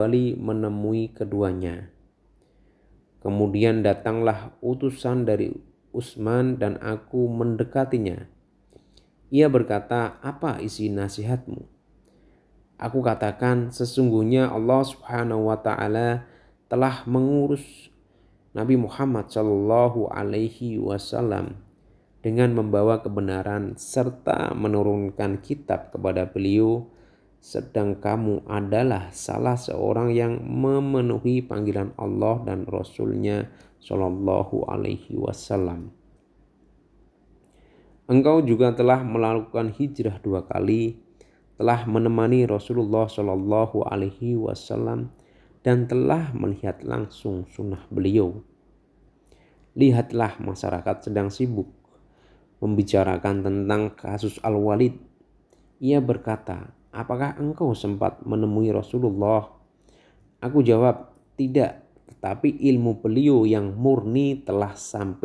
kembali menemui keduanya. Kemudian datanglah utusan dari Utsman dan aku mendekatinya. Ia berkata, "Apa isi nasihatmu?" Aku katakan, "Sesungguhnya Allah Subhanahu wa taala telah mengurus Nabi Muhammad Shallallahu alaihi wasallam dengan membawa kebenaran serta menurunkan kitab kepada beliau sedang kamu adalah salah seorang yang memenuhi panggilan Allah dan Rasulnya Shallallahu Alaihi Wasallam. Engkau juga telah melakukan hijrah dua kali, telah menemani Rasulullah Shallallahu Alaihi Wasallam dan telah melihat langsung sunnah beliau. Lihatlah masyarakat sedang sibuk membicarakan tentang kasus Al-Walid. Ia berkata, apakah engkau sempat menemui Rasulullah? Aku jawab, tidak, tetapi ilmu beliau yang murni telah sampai